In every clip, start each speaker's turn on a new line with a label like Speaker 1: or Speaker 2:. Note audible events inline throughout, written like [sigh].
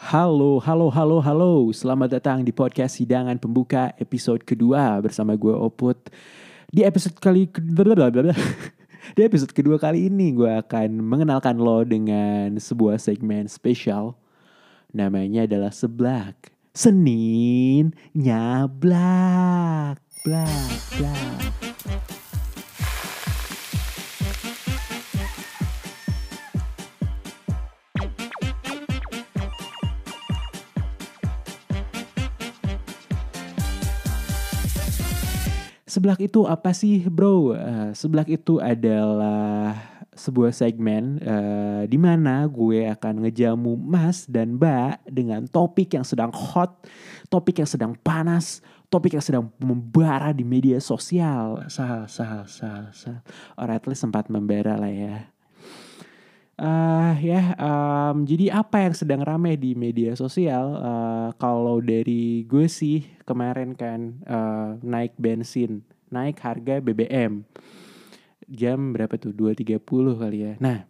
Speaker 1: Halo, halo, halo, halo. Selamat datang di podcast Hidangan Pembuka episode kedua bersama gue Oput. Di episode kali [laughs] di episode kedua kali ini gue akan mengenalkan lo dengan sebuah segmen spesial. Namanya adalah Seblak. Senin nyablak. Blak, blak. Seblak itu apa sih bro? Uh, seblak itu adalah sebuah segmen uh, di mana gue akan ngejamu Mas dan Mbak dengan topik yang sedang hot, topik yang sedang panas, topik yang sedang membara di media sosial. Sal, sal, sal, sal. Or at least sempat membara lah ya. Uh, ya, um, jadi apa yang sedang ramai di media sosial? Uh, kalau dari gue sih kemarin kan uh, naik bensin, naik harga BBM. Jam berapa tuh? 2.30 kali ya. Nah,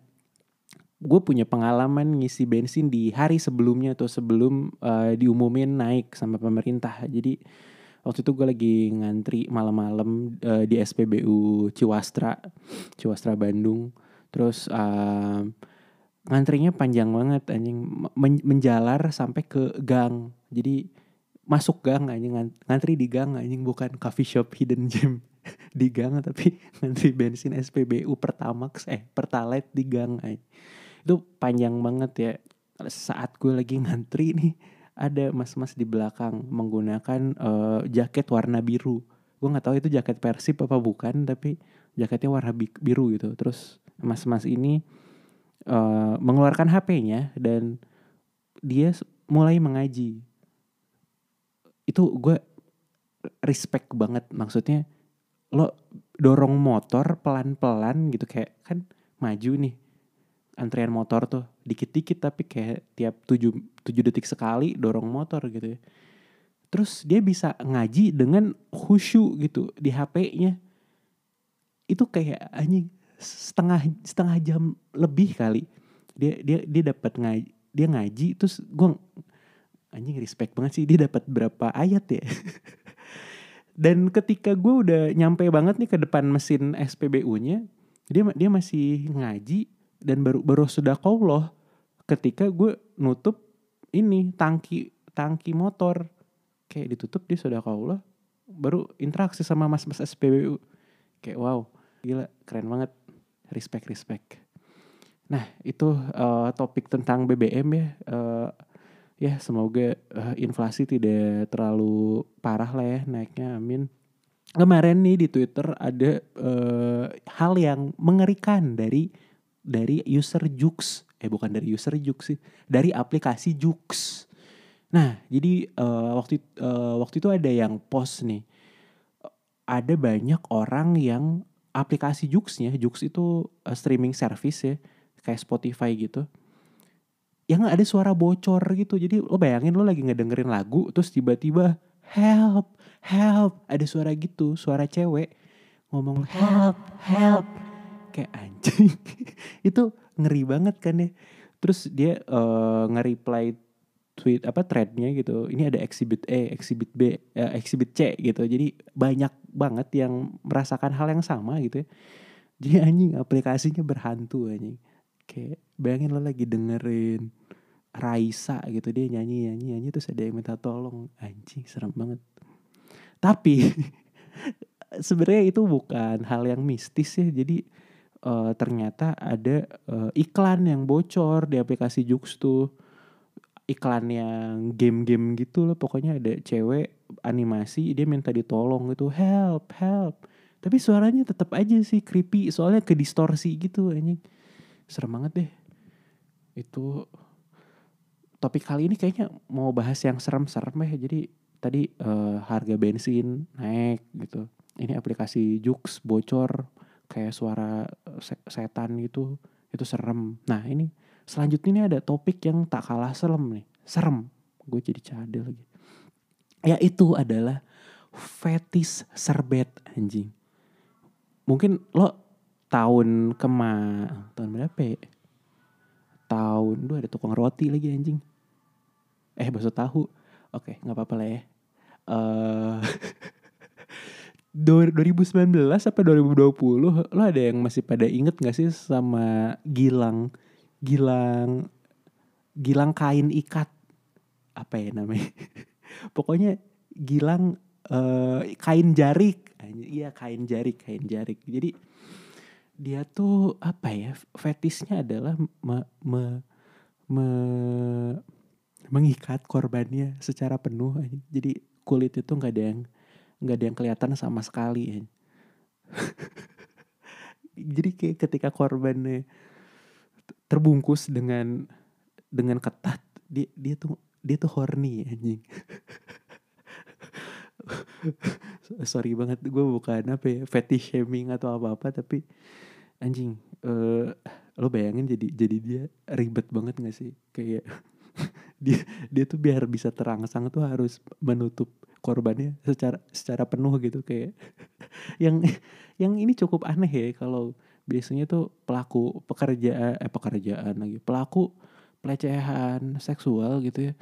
Speaker 1: gue punya pengalaman ngisi bensin di hari sebelumnya atau sebelum uh, diumumin naik sama pemerintah. Jadi waktu itu gue lagi ngantri malam-malam uh, di SPBU Ciwastra, Ciwastra Bandung Terus uh, ngantrinya panjang banget anjing Men menjalar sampai ke gang. Jadi masuk gang anjing ngantri di gang anjing bukan coffee shop hidden gem [laughs] di gang tapi [laughs] ngantri bensin SPBU Pertamax eh Pertalite di gang anjing. Itu panjang banget ya. Saat gue lagi ngantri nih ada mas-mas di belakang menggunakan uh, jaket warna biru. Gue nggak tahu itu jaket Persib apa bukan tapi jaketnya warna biru gitu. Terus mas-mas ini uh, mengeluarkan HP-nya dan dia mulai mengaji. Itu gue respect banget maksudnya lo dorong motor pelan-pelan gitu kayak kan maju nih antrian motor tuh dikit-dikit tapi kayak tiap 7, 7 detik sekali dorong motor gitu ya. Terus dia bisa ngaji dengan khusyuk gitu di HP-nya. Itu kayak anjing setengah setengah jam lebih kali. Dia dia dia dapat ngaji dia ngaji terus gue anjing respect banget sih dia dapat berapa ayat ya? [laughs] Dan ketika gue udah nyampe banget nih ke depan mesin SPBU-nya dia dia masih ngaji dan baru baru sudah loh ketika gue nutup ini tangki tangki motor. Kayak ditutup dia sudah loh baru interaksi sama mas-mas SPBU kayak wow gila keren banget respect respect. Nah itu uh, topik tentang BBM ya. Uh, ya semoga uh, inflasi tidak terlalu parah lah ya naiknya amin. Kemarin nih di Twitter ada uh, hal yang mengerikan dari dari user Jux. Eh bukan dari user Jux sih dari aplikasi Jux. Nah jadi uh, waktu uh, waktu itu ada yang post nih. Ada banyak orang yang aplikasi Jux itu uh, streaming service ya, kayak Spotify gitu. Yang ada suara bocor gitu. Jadi lo bayangin lo lagi ngedengerin lagu terus tiba-tiba help, help, ada suara gitu, suara cewek ngomong help, help. Kayak anjing. [laughs] itu ngeri banget kan ya. Terus dia uh, nge-reply tweet apa threadnya gitu ini ada exhibit E exhibit B uh, exhibit C gitu. Jadi banyak banget yang merasakan hal yang sama gitu ya. Jadi [laughs] anjing aplikasinya berhantu anjing. Kayak bayangin lo lagi dengerin Raisa gitu dia nyanyi nyanyi nyanyi terus ada yang minta tolong. Anjing serem banget. Tapi [laughs] sebenarnya itu bukan hal yang mistis ya. Jadi uh, ternyata ada uh, iklan yang bocor di aplikasi Jux tuh iklan yang game-game gitu loh pokoknya ada cewek animasi dia minta ditolong gitu help help. Tapi suaranya tetap aja sih creepy soalnya ke distorsi gitu anjing. Serem banget deh. Itu topik kali ini kayaknya mau bahas yang serem-serem ya jadi tadi uh, harga bensin naik gitu. Ini aplikasi Jux bocor kayak suara setan gitu. Itu serem. Nah ini Selanjutnya ini ada topik yang tak kalah serem nih. Serem. Gue jadi cadel lagi. Ya itu adalah fetis serbet anjing. Mungkin lo tahun kema tahun berapa ya? Tahun, dua ada tukang roti lagi anjing. eh bakso tahu oke nggak apa-apa lah ya eh [laughs] 2019 apa 2020 lo ada yang masih pada inget gak sih sama Gilang Gilang Gilang kain ikat. Apa ya namanya? [laughs] Pokoknya Gilang uh, kain jarik. Iya kain jarik kain jarik. Jadi dia tuh apa ya fetisnya adalah me, me, me, mengikat korbannya secara penuh. Jadi kulit itu nggak ada yang nggak ada yang kelihatan sama sekali. [laughs] Jadi kayak ketika korbannya terbungkus dengan dengan ketat. Dia dia tuh dia tuh horny anjing. [laughs] Sorry banget gue bukan apa ya fetish shaming atau apa apa tapi anjing uh, lo bayangin jadi jadi dia ribet banget gak sih? Kayak [laughs] dia dia tuh biar bisa terangsang tuh harus menutup korbannya secara secara penuh gitu kayak. [laughs] Yang yang ini cukup aneh ya kalau biasanya tuh pelaku pekerjaan eh pekerjaan lagi pelaku pelecehan seksual gitu ya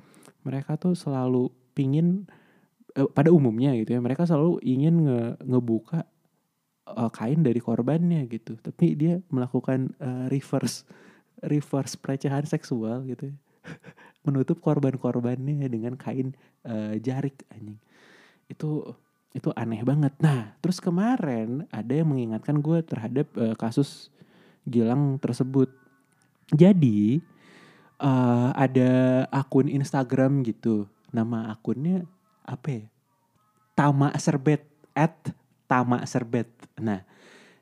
Speaker 1: mereka tuh selalu pingin eh, pada umumnya gitu ya mereka selalu ingin nge, ngebuka uh, kain dari korbannya gitu. Tapi dia melakukan uh, reverse reverse pelecehan seksual gitu ya. [laughs] Menutup korban-korbannya dengan kain uh, jarik anjing. Itu itu aneh banget. Nah, terus kemarin ada yang mengingatkan gue terhadap uh, kasus Gilang tersebut. Jadi uh, ada akun Instagram gitu. Nama akunnya apa ya? Tama Serbet at Tama Serbet. Nah,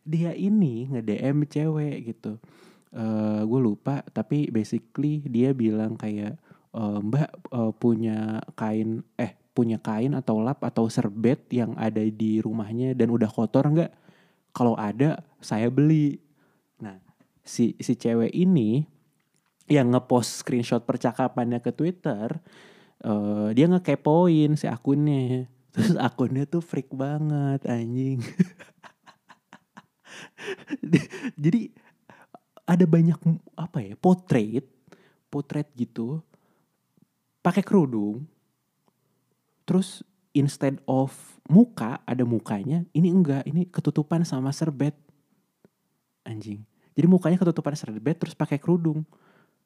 Speaker 1: dia ini nge-DM cewek gitu. Uh, gue lupa tapi basically dia bilang kayak uh, Mbak uh, punya kain eh punya kain atau lap atau serbet yang ada di rumahnya dan udah kotor nggak? Kalau ada, saya beli. Nah, si si cewek ini yang ngepost screenshot percakapannya ke Twitter, uh, dia ngekepoin si akunnya. [laughs] Terus akunnya tuh freak banget anjing. [laughs] Jadi ada banyak apa ya potret, potret gitu, pakai kerudung, Terus instead of muka ada mukanya, ini enggak, ini ketutupan sama serbet. Anjing. Jadi mukanya ketutupan serbet terus pakai kerudung.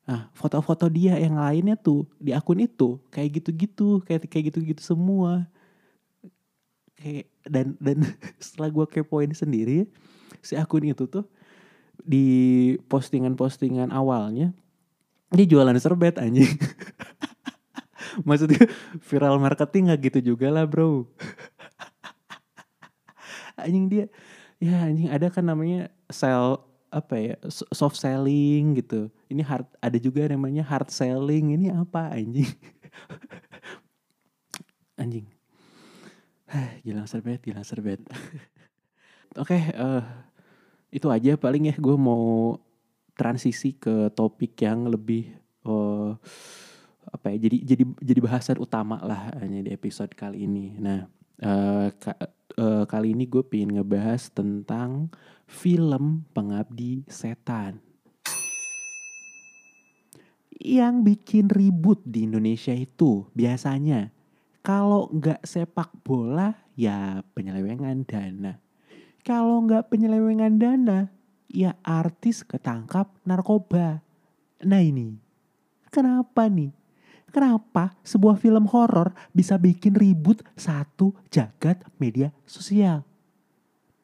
Speaker 1: Nah, foto-foto dia yang lainnya tuh di akun itu kayak gitu-gitu, kayak kayak gitu-gitu semua. Kayak dan dan [laughs] setelah gue kepoin sendiri, si akun itu tuh di postingan-postingan awalnya dia jualan serbet anjing. [laughs] [laughs] maksudnya viral marketing gak gitu juga lah bro. [laughs] Anjing dia ya anjing ada kan namanya sell apa ya soft selling gitu. Ini hard ada juga namanya hard selling. Ini apa anjing? [laughs] Anjing. [sighs] Gilang serbet gilang serbet oke okay, uh, eh, itu aja paling ya. Gue mau transisi ke topik yang lebih uh, apa ya jadi jadi jadi bahasan utama lah hanya di episode kali ini. Nah uh, ka, uh, kali ini gue pengen ngebahas tentang film Pengabdi Setan. Yang bikin ribut di Indonesia itu biasanya kalau nggak sepak bola ya penyelewengan dana. Kalau nggak penyelewengan dana ya artis ketangkap narkoba. Nah ini kenapa nih Kenapa sebuah film horor bisa bikin ribut satu jagat media sosial?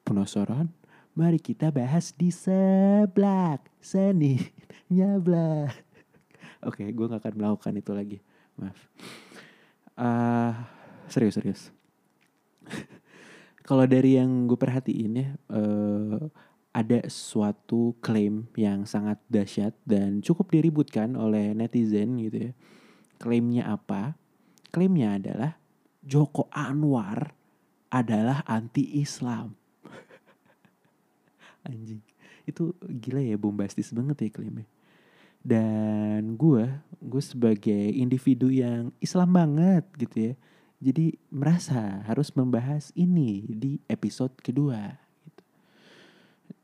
Speaker 1: Penasaran? Mari kita bahas di seblak seni [laughs] nyablak. Oke, gue gak akan melakukan itu lagi. Maaf. Uh, serius serius. [laughs] Kalau dari yang gue perhatiin ya, uh, ada suatu klaim yang sangat dahsyat dan cukup diributkan oleh netizen gitu ya Klaimnya apa? Klaimnya adalah Joko Anwar adalah anti-Islam. [laughs] Anjing. Itu gila ya bombastis banget ya klaimnya. Dan gue, gue sebagai individu yang Islam banget gitu ya. Jadi merasa harus membahas ini di episode kedua.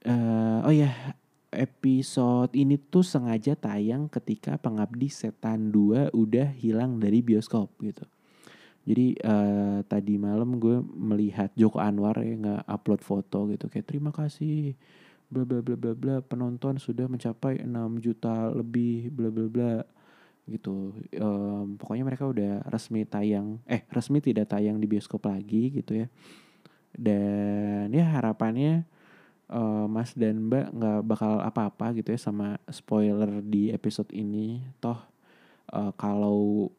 Speaker 1: Uh, oh ya, episode ini tuh sengaja tayang ketika Pengabdi Setan 2 udah hilang dari bioskop gitu. Jadi uh, tadi malam gue melihat Joko Anwar ya nggak upload foto gitu kayak terima kasih bla bla bla bla bla penonton sudah mencapai 6 juta lebih bla bla bla gitu. Um, pokoknya mereka udah resmi tayang eh resmi tidak tayang di bioskop lagi gitu ya. Dan ya harapannya uh, Mas dan Mbak nggak bakal apa-apa gitu ya sama spoiler di episode ini. Toh uh, kalau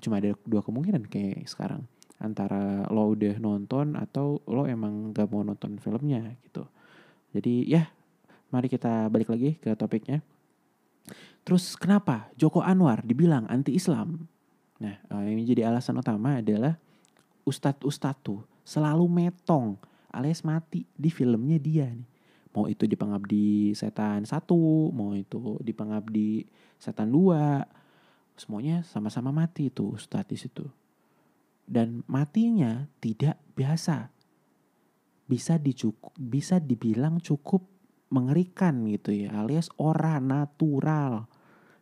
Speaker 1: cuma ada dua kemungkinan kayak sekarang antara lo udah nonton atau lo emang gak mau nonton filmnya gitu. Jadi ya mari kita balik lagi ke topiknya. Terus kenapa Joko Anwar dibilang anti Islam? Nah uh, yang jadi alasan utama adalah ustadz-ustadz tuh selalu metong alias mati di filmnya dia nih mau itu di pengabdi setan satu mau itu di pengabdi setan dua. Semuanya sama-sama mati itu ustadz di situ. Dan matinya tidak biasa. Bisa dicukup bisa dibilang cukup mengerikan gitu ya alias ora natural.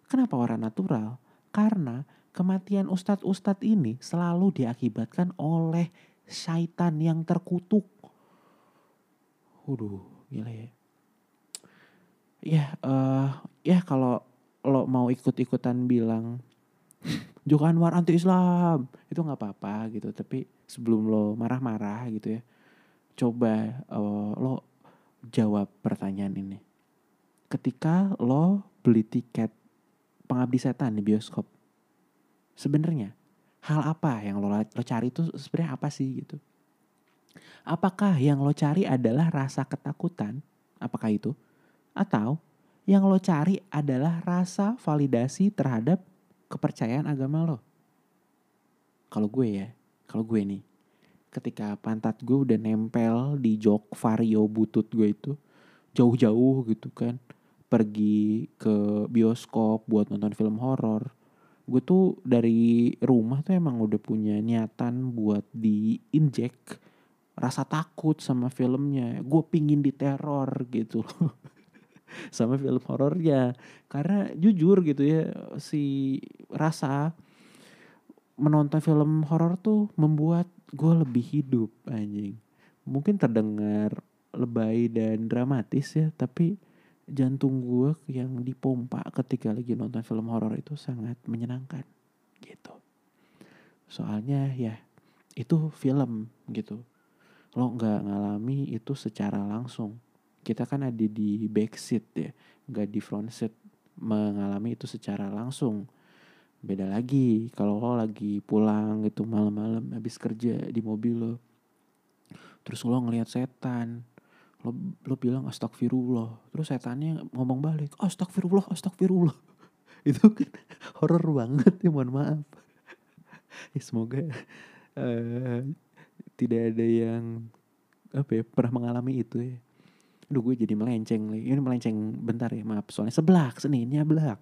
Speaker 1: Kenapa ora natural? Karena kematian ustadz-ustadz ini selalu diakibatkan oleh syaitan yang terkutuk. Waduh, gila ya. Ya uh, ya kalau lo mau ikut-ikutan bilang Joko Anwar anti Islam itu nggak apa-apa gitu. Tapi sebelum lo marah-marah gitu ya coba uh, lo jawab pertanyaan ini. Ketika lo beli tiket pengabdi setan di bioskop sebenarnya hal apa yang lo lo cari itu sebenarnya apa sih gitu Apakah yang lo cari adalah rasa ketakutan? Apakah itu? Atau yang lo cari adalah rasa validasi terhadap kepercayaan agama lo? Kalau gue ya, kalau gue nih, ketika pantat gue udah nempel di jok vario butut gue itu, jauh-jauh gitu kan, pergi ke bioskop buat nonton film horor, gue tuh dari rumah tuh emang udah punya niatan buat diinjek rasa takut sama filmnya. Gue pingin diteror gitu [laughs] sama film horornya. Karena jujur gitu ya si rasa menonton film horor tuh membuat gue lebih hidup anjing. Mungkin terdengar lebay dan dramatis ya tapi jantung gue yang dipompa ketika lagi nonton film horor itu sangat menyenangkan gitu. Soalnya ya itu film gitu lo nggak ngalami itu secara langsung. Kita kan ada di back seat ya nggak di front seat. Mengalami itu secara langsung. Beda lagi kalau lo lagi pulang gitu malam-malam habis kerja di mobil lo. Terus lo ngelihat setan lo lo bilang astagfirullah terus setannya ngomong balik astagfirullah astagfirullah [laughs] itu kan horor banget ya mohon maaf. [laughs] Ya semoga uh, tidak ada yang apa ya pernah mengalami itu ya. Aduh gue jadi melenceng nih. Ini melenceng bentar ya maaf soalnya seblak seninnya belak.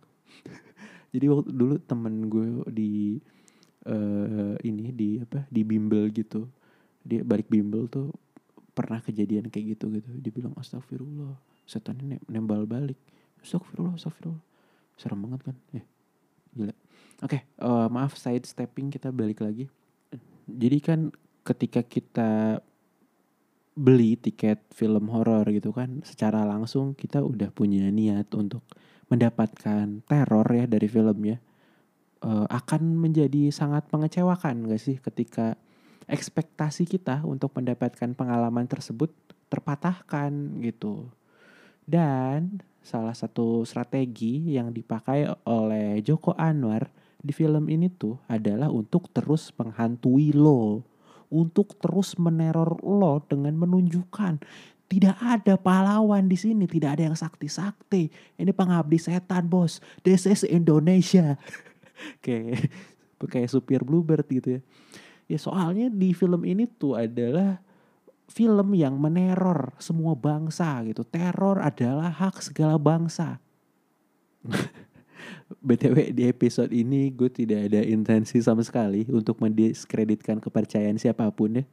Speaker 1: [laughs] jadi waktu dulu temen gue di uh, ini di apa di bimbel gitu. Dia balik bimbel tuh pernah kejadian kayak gitu gitu. Dia bilang astagfirullah. Setan ini nembal balik. Astagfirullah, astagfirullah. Serem banget kan. Eh, gila. Oke, okay, uh, eh, maaf side stepping kita balik lagi. Jadi kan ketika kita beli tiket film horor gitu kan secara langsung kita udah punya niat untuk mendapatkan teror ya dari filmnya uh, akan menjadi sangat mengecewakan gak sih ketika ekspektasi kita untuk mendapatkan pengalaman tersebut terpatahkan gitu. Dan salah satu strategi yang dipakai oleh Joko Anwar di film ini tuh adalah untuk terus menghantui lo untuk terus meneror lo dengan menunjukkan tidak ada pahlawan di sini, tidak ada yang sakti-sakti. Ini pengabdi setan, bos. This is Indonesia. [laughs] kayak kayak supir Bluebird gitu ya. Ya soalnya di film ini tuh adalah film yang meneror semua bangsa gitu. Teror adalah hak segala bangsa. [laughs] BTW di episode ini gue tidak ada intensi sama sekali untuk mendiskreditkan kepercayaan siapa pun ya.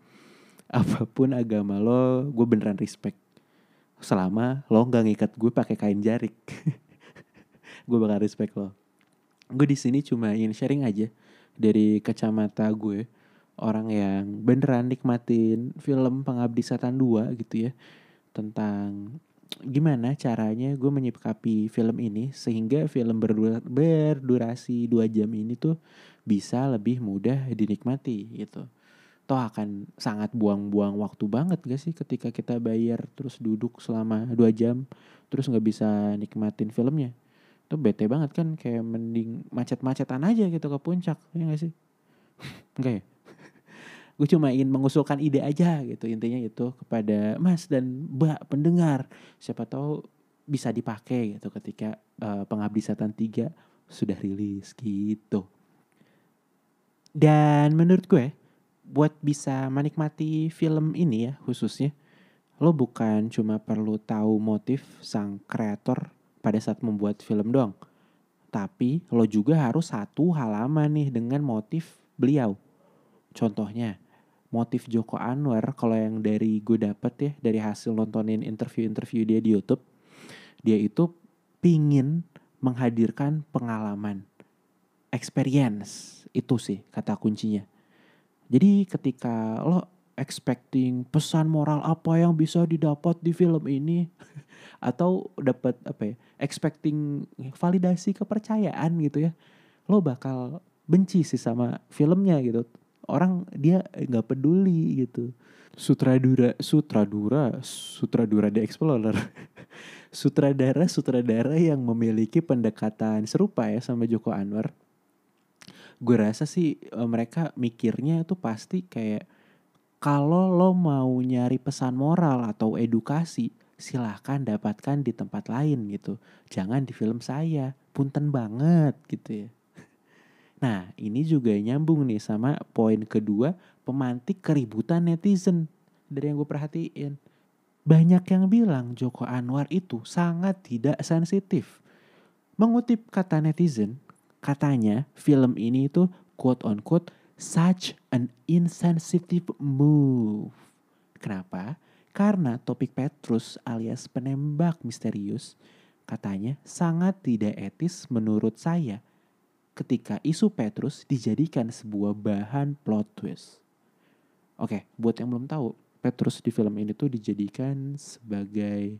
Speaker 1: Apa pun agama lo, gue beneran respect. selama lo nggak ngikat gue pakai kain jarik [laughs] gue bakal respect lo gue di sini cuma ingin sharing aja dari kacamata gue orang yang beneran nikmatin film Pengabdi Setan 2 gitu ya tentang gimana caranya gue menyikapi film ini sehingga film berdura, berdurasi dua jam ini tuh bisa lebih mudah dinikmati gitu. Toh akan sangat buang-buang waktu banget gak sih ketika kita bayar terus duduk selama dua jam terus nggak bisa nikmatin filmnya? Itu bete banget kan kayak mending macet-macetan aja gitu ke puncak ya gak sih? [laughs] Enggak ya gue cuma ingin mengusulkan ide aja gitu intinya itu kepada mas dan mbak pendengar siapa tahu bisa dipakai gitu ketika uh, pengabdi setan 3 sudah rilis gitu dan menurut gue buat bisa menikmati film ini ya khususnya lo bukan cuma perlu tahu motif sang kreator pada saat membuat film doang. Tapi lo juga harus satu halaman nih dengan motif beliau. Contohnya, motif Joko Anwar kalau yang dari gue dapet ya dari hasil nontonin interview-interview dia di YouTube, dia itu pingin menghadirkan pengalaman, experience itu sih kata kuncinya. Jadi ketika lo expecting pesan moral apa yang bisa didapat di film ini [laughs] atau dapat apa ya expecting validasi kepercayaan gitu ya lo bakal benci sih sama filmnya gitu orang dia nggak peduli gitu sutradura sutradura sutradura The Explorer [laughs] sutradara sutradara yang memiliki pendekatan serupa ya sama Joko Anwar gue rasa sih eh, mereka mikirnya tuh pasti kayak kalau lo mau nyari pesan moral atau edukasi silahkan dapatkan di tempat lain gitu. Jangan di film saya, punten banget gitu ya. Nah ini juga nyambung nih sama poin kedua pemantik keributan netizen dari yang gue perhatiin. Banyak yang bilang Joko Anwar itu sangat tidak sensitif. Mengutip kata netizen, katanya film ini itu quote on quote such an insensitive move. Kenapa? Karena topik Petrus alias penembak misterius katanya sangat tidak etis menurut saya ketika isu Petrus dijadikan sebuah bahan plot twist. Oke, buat yang belum tahu, Petrus di film ini tuh dijadikan sebagai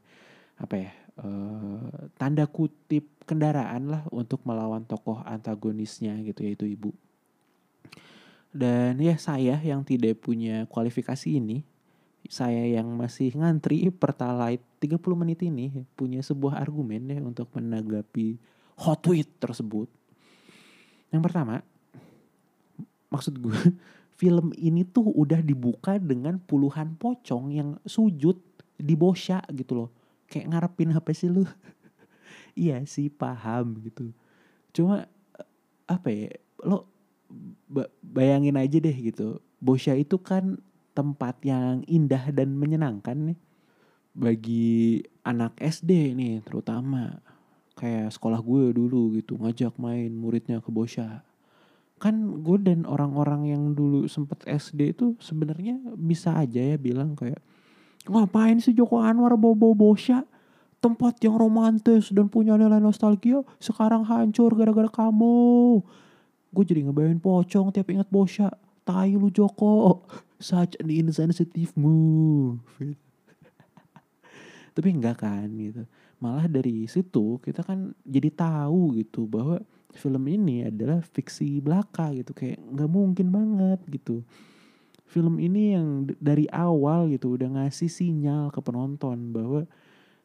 Speaker 1: apa ya uh, tanda kutip kendaraan lah untuk melawan tokoh antagonisnya gitu yaitu ibu. Dan ya saya yang tidak punya kualifikasi ini saya yang masih ngantri pertalite 30 menit ini punya sebuah argumen ya untuk menanggapi hot tweet tersebut. Yang pertama, maksud gue [laughs] film ini tuh udah dibuka dengan puluhan pocong yang sujud di bosya gitu loh. Kayak ngarepin apa sih lu? [laughs] iya sih paham gitu. Cuma apa ya, lo bayangin aja deh gitu. Bosya itu kan tempat yang indah dan menyenangkan nih bagi anak SD nih terutama kayak sekolah gue dulu gitu ngajak main muridnya ke Bosya kan gue dan orang-orang yang dulu sempet SD itu sebenarnya bisa aja ya bilang kayak ngapain sih Joko Anwar bawa-bawa Bosya tempat yang romantis dan punya nilai nostalgia sekarang hancur gara-gara kamu. Gue jadi ngebayangin pocong tiap ingat Bosya tai lu Joko. Such an insensitive move. [laughs] Tapi enggak kan gitu malah dari situ kita kan jadi tahu gitu bahwa film ini adalah fiksi belaka gitu. Kayak nggak mungkin banget gitu. Film ini yang dari awal gitu udah ngasih sinyal ke penonton bahwa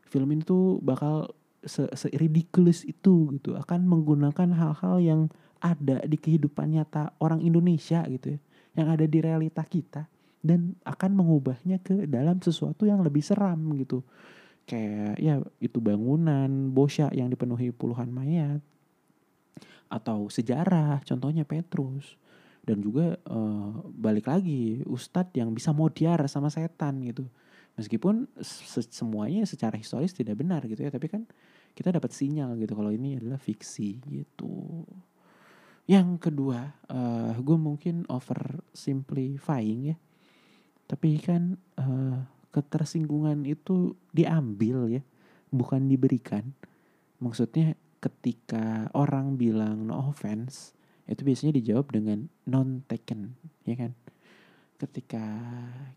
Speaker 1: film ini tuh bakal se, -se ridiculous itu gitu. Akan menggunakan hal-hal yang ada di kehidupan nyata orang Indonesia gitu ya. Yang ada di realita kita. Dan akan mengubahnya ke dalam sesuatu yang lebih seram gitu kayak ya itu bangunan bosya yang dipenuhi puluhan mayat atau sejarah contohnya Petrus. Dan juga uh, balik lagi ustadz yang bisa modiar sama setan gitu. Meskipun se semuanya secara historis tidak benar gitu ya tapi kan kita dapat sinyal gitu kalau ini adalah fiksi gitu. Yang kedua, uh, eh, gue mungkin over simplifying ya. Tapi kan uh, ketersinggungan itu diambil ya, bukan diberikan. Maksudnya ketika orang bilang no offense, itu biasanya dijawab dengan non taken, ya kan? Ketika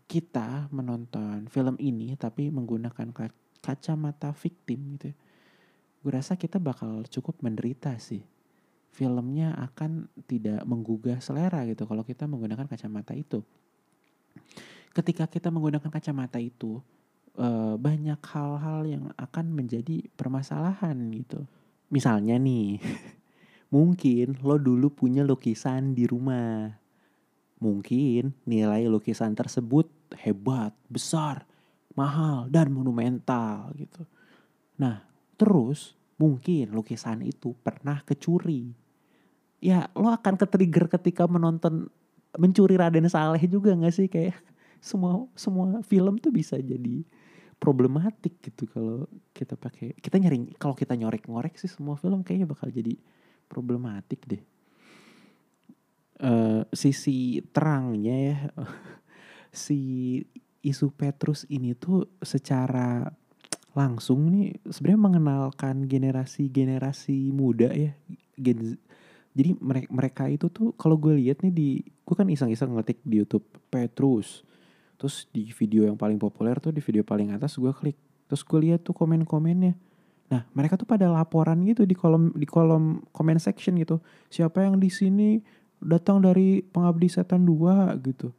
Speaker 1: kita menonton film ini tapi menggunakan kacamata victim gitu, ya, gue rasa kita bakal cukup menderita sih. Filmnya akan tidak menggugah selera gitu kalau kita menggunakan kacamata itu ketika kita menggunakan kacamata itu uh, banyak hal-hal yang akan menjadi permasalahan gitu. Misalnya nih, [laughs] mungkin lo dulu punya lukisan di rumah. Mungkin nilai lukisan tersebut hebat, besar, mahal, dan monumental gitu. Nah, terus mungkin lukisan itu pernah kecuri. Ya, lo akan ke-trigger ketika menonton mencuri Raden Saleh juga gak sih kayak semua semua film tuh bisa jadi problematik gitu kalau kita pakai kita nyari kalau kita nyorek-ngorek sih semua film kayaknya bakal jadi problematik deh. Uh, sisi terangnya ya [laughs] si isu Petrus ini tuh secara langsung nih sebenarnya mengenalkan generasi-generasi muda ya gen jadi mereka mereka itu tuh kalau gue lihat nih di gue kan iseng-iseng ngetik di YouTube Petrus terus di video yang paling populer tuh di video paling atas gue klik. Terus gue lihat tuh komen-komennya. Nah mereka tuh pada laporan gitu di kolom di kolom comment section gitu. Siapa yang di sini datang dari pengabdi setan dua gitu.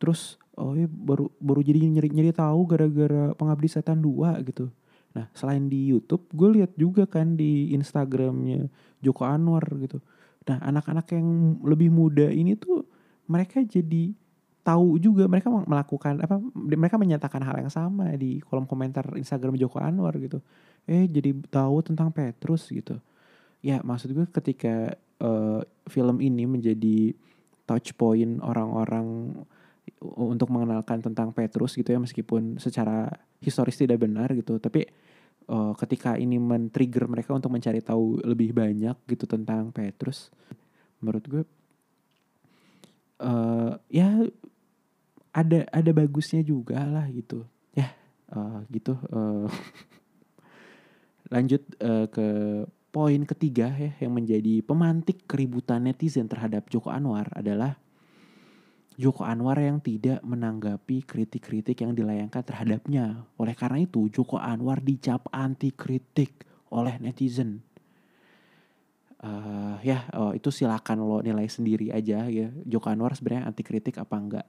Speaker 1: Terus oh iya baru baru jadi nyeri nyeri tahu gara-gara pengabdi setan dua gitu. Nah selain di YouTube gue lihat juga kan di Instagramnya Joko Anwar gitu. Nah anak-anak yang lebih muda ini tuh mereka jadi tahu juga mereka melakukan apa mereka menyatakan hal yang sama di kolom komentar Instagram Joko Anwar gitu. Eh jadi tahu tentang Petrus gitu. Ya maksud gue ketika uh, film ini menjadi touch point orang-orang untuk mengenalkan tentang Petrus gitu ya meskipun secara historis tidak benar gitu tapi uh, ketika ini men-trigger mereka untuk mencari tahu lebih banyak gitu tentang Petrus menurut gue uh, ya ada ada bagusnya juga lah gitu ya uh, gitu uh, [laughs] lanjut uh, ke poin ketiga ya yang menjadi pemantik keributan netizen terhadap Joko Anwar adalah Joko Anwar yang tidak menanggapi kritik-kritik yang dilayangkan terhadapnya. Oleh karena itu, Joko Anwar dicap anti kritik oleh netizen. Uh, ya, oh, itu silakan lo nilai sendiri aja ya. Joko Anwar sebenarnya anti kritik apa enggak?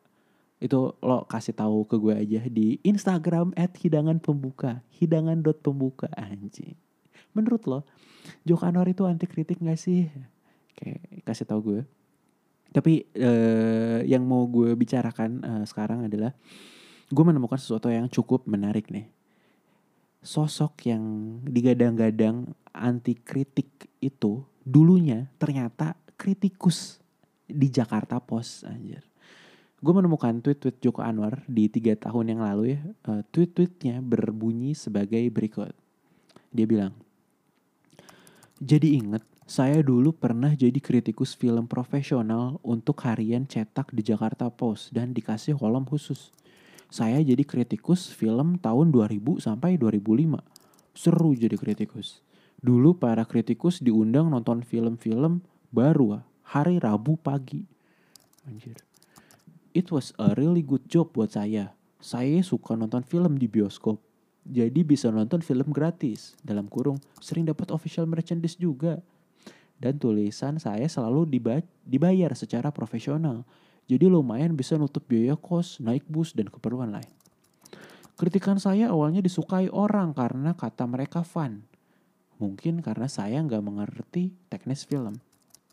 Speaker 1: itu lo kasih tahu ke gue aja di Instagram at hidangan pembuka hidangan dot pembuka anjing menurut lo Joko Anwar itu anti kritik gak sih kayak kasih tahu gue tapi uh, yang mau gue bicarakan uh, sekarang adalah gue menemukan sesuatu yang cukup menarik nih sosok yang digadang-gadang anti kritik itu dulunya ternyata kritikus di Jakarta Post anjir gue menemukan tweet-tweet Joko Anwar di tiga tahun yang lalu ya. Uh, tweet-tweetnya berbunyi sebagai berikut. Dia bilang, jadi inget, saya dulu pernah jadi kritikus film profesional untuk harian cetak di Jakarta Post dan dikasih kolom khusus. Saya jadi kritikus film tahun 2000 sampai 2005. Seru jadi kritikus. Dulu para kritikus diundang nonton film-film baru hari Rabu pagi. Anjir it was a really good job buat saya. Saya suka nonton film di bioskop. Jadi bisa nonton film gratis. Dalam kurung, sering dapat official merchandise juga. Dan tulisan saya selalu dibayar secara profesional. Jadi lumayan bisa nutup biaya kos, naik bus, dan keperluan lain. Kritikan saya awalnya disukai orang karena kata mereka fun. Mungkin karena saya nggak mengerti teknis film.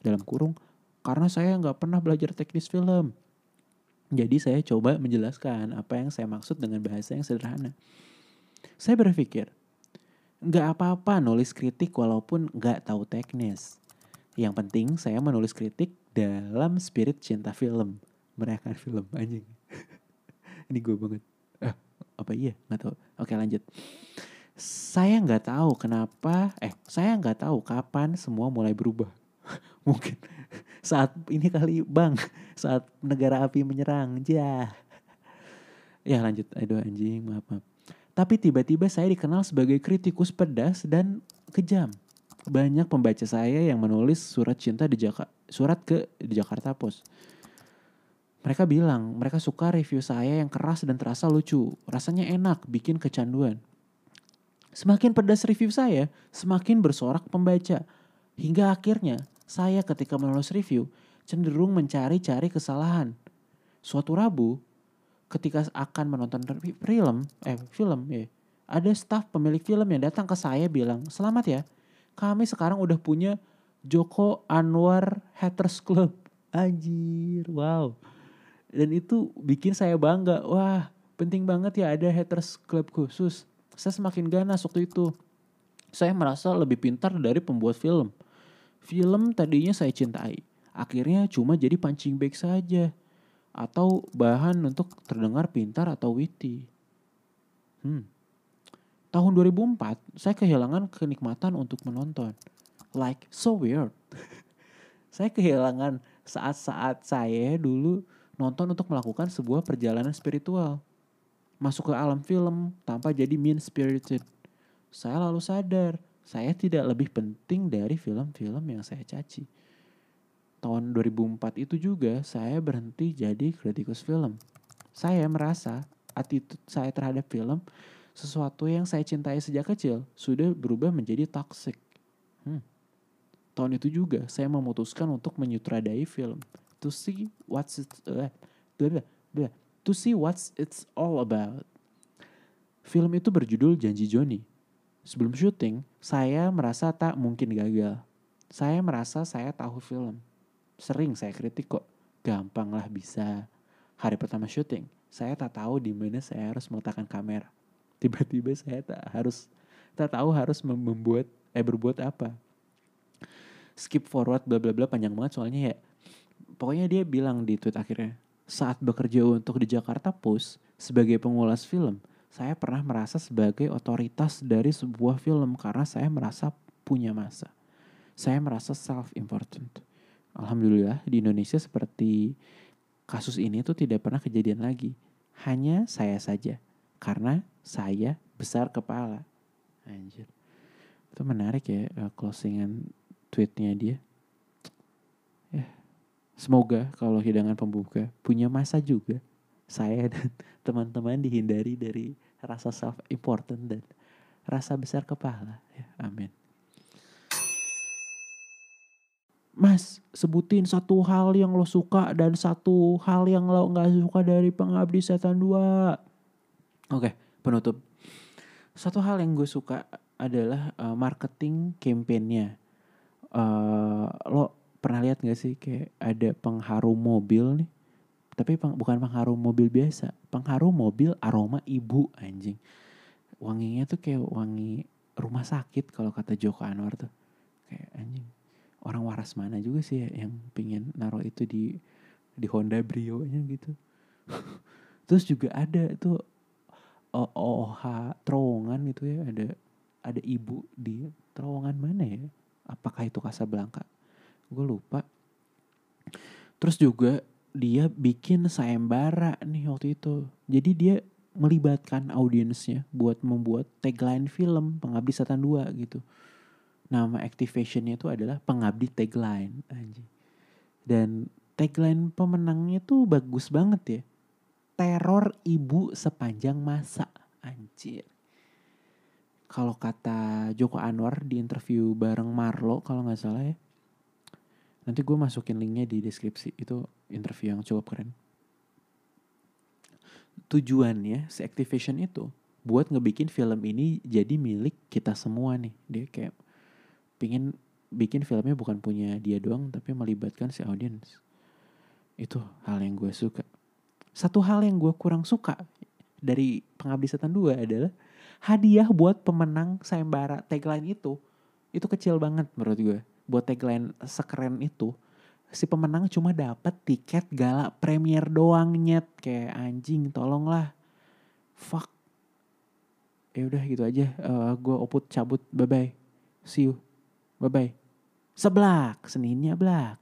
Speaker 1: Dalam kurung, karena saya nggak pernah belajar teknis film. Jadi saya coba menjelaskan apa yang saya maksud dengan bahasa yang sederhana. Saya berpikir, nggak apa-apa nulis kritik walaupun nggak tahu teknis. Yang penting saya menulis kritik dalam spirit cinta film. Merayakan film, anjing. [laughs] Ini gue banget. Eh, apa iya? Nggak tahu. Oke lanjut. Saya nggak tahu kenapa, eh saya nggak tahu kapan semua mulai berubah. [laughs] Mungkin saat ini kali bang, saat negara api menyerang, jah. Ya lanjut, aduh anjing, maaf maaf. Tapi tiba-tiba saya dikenal sebagai kritikus pedas dan kejam. Banyak pembaca saya yang menulis surat cinta di Jakarta, surat ke di Jakarta Post. Mereka bilang mereka suka review saya yang keras dan terasa lucu. Rasanya enak, bikin kecanduan. Semakin pedas review saya, semakin bersorak pembaca. Hingga akhirnya, saya ketika menulis review, cenderung mencari-cari kesalahan. Suatu Rabu, ketika akan menonton film, eh film ya, ada staf pemilik film yang datang ke saya bilang, selamat ya, kami sekarang udah punya Joko Anwar Haters Club. Anjir, wow. Dan itu bikin saya bangga, wah penting banget ya ada Haters Club khusus. Saya semakin ganas waktu itu. Saya merasa lebih pintar dari pembuat film. Film tadinya saya cintai, akhirnya cuma jadi punching bag saja atau bahan untuk terdengar pintar atau witty. Hmm. Tahun 2004, saya kehilangan kenikmatan untuk menonton. Like, so weird. [laughs] saya kehilangan saat-saat saya dulu nonton untuk melakukan sebuah perjalanan spiritual. Masuk ke alam film tanpa jadi mean-spirited. Saya lalu sadar, saya tidak lebih penting dari film-film yang saya caci tahun 2004 itu juga saya berhenti jadi kritikus film. Saya merasa attitude saya terhadap film sesuatu yang saya cintai sejak kecil sudah berubah menjadi toxic. Hmm. Tahun itu juga saya memutuskan untuk menyutradai film to see what's it, uh, blah, blah, to see what's it's all about. Film itu berjudul Janji Joni. Sebelum syuting, saya merasa tak mungkin gagal. Saya merasa saya tahu film sering saya kritik kok gampang lah bisa hari pertama syuting saya tak tahu di mana saya harus meletakkan kamera tiba-tiba saya tak harus tak tahu harus membuat eh berbuat apa skip forward bla bla bla panjang banget soalnya ya pokoknya dia bilang di tweet akhirnya saat bekerja untuk di Jakarta Post sebagai pengulas film saya pernah merasa sebagai otoritas dari sebuah film karena saya merasa punya masa saya merasa self important Alhamdulillah di Indonesia seperti kasus ini tuh tidak pernah kejadian lagi. Hanya saya saja. Karena saya besar kepala. Anjir. Itu menarik ya uh, closingan tweetnya dia. Ya. Semoga kalau hidangan pembuka punya masa juga. Saya dan [laughs] teman-teman dihindari dari rasa self important dan rasa besar kepala. Ya, amin. Mas, sebutin satu hal yang lo suka dan satu hal yang lo nggak suka dari Pengabdi Setan 2. Oke, penutup. Satu hal yang gue suka adalah uh, marketing campaignnya. Uh, lo pernah lihat gak sih kayak ada pengharum mobil nih? Tapi peng, bukan pengharum mobil biasa, pengharum mobil aroma ibu anjing. Wanginya tuh kayak wangi rumah sakit kalau kata Joko Anwar tuh. Kayak anjing orang waras mana juga sih ya yang pingin naruh itu di di Honda Brio nya gitu [laughs] terus juga ada itu OH terowongan gitu ya ada ada ibu di terowongan mana ya apakah itu Casablanca gue lupa terus juga dia bikin sayembara nih waktu itu jadi dia melibatkan audiensnya buat membuat tagline film Pengabdi Setan 2 gitu nama activationnya itu adalah pengabdi tagline anjing. Dan tagline pemenangnya tuh bagus banget ya. Teror ibu sepanjang masa. Anjir. Kalau kata Joko Anwar di interview bareng Marlo kalau nggak salah ya. Nanti gue masukin linknya di deskripsi. Itu interview yang cukup keren. Tujuannya si activation itu buat ngebikin film ini jadi milik kita semua nih. Dia kayak pingin bikin filmnya bukan punya dia doang tapi melibatkan si audiens itu hal yang gue suka satu hal yang gue kurang suka dari pengabdi setan 2 adalah hadiah buat pemenang sayembara tagline itu itu kecil banget menurut gue buat tagline sekeren itu si pemenang cuma dapat tiket gala premier doang nyet. Kayak anjing tolonglah. Fuck. Ya udah gitu aja. Uh, gue oput cabut. Bye bye see you. Bye-bye. Seblak, Seninnya blak.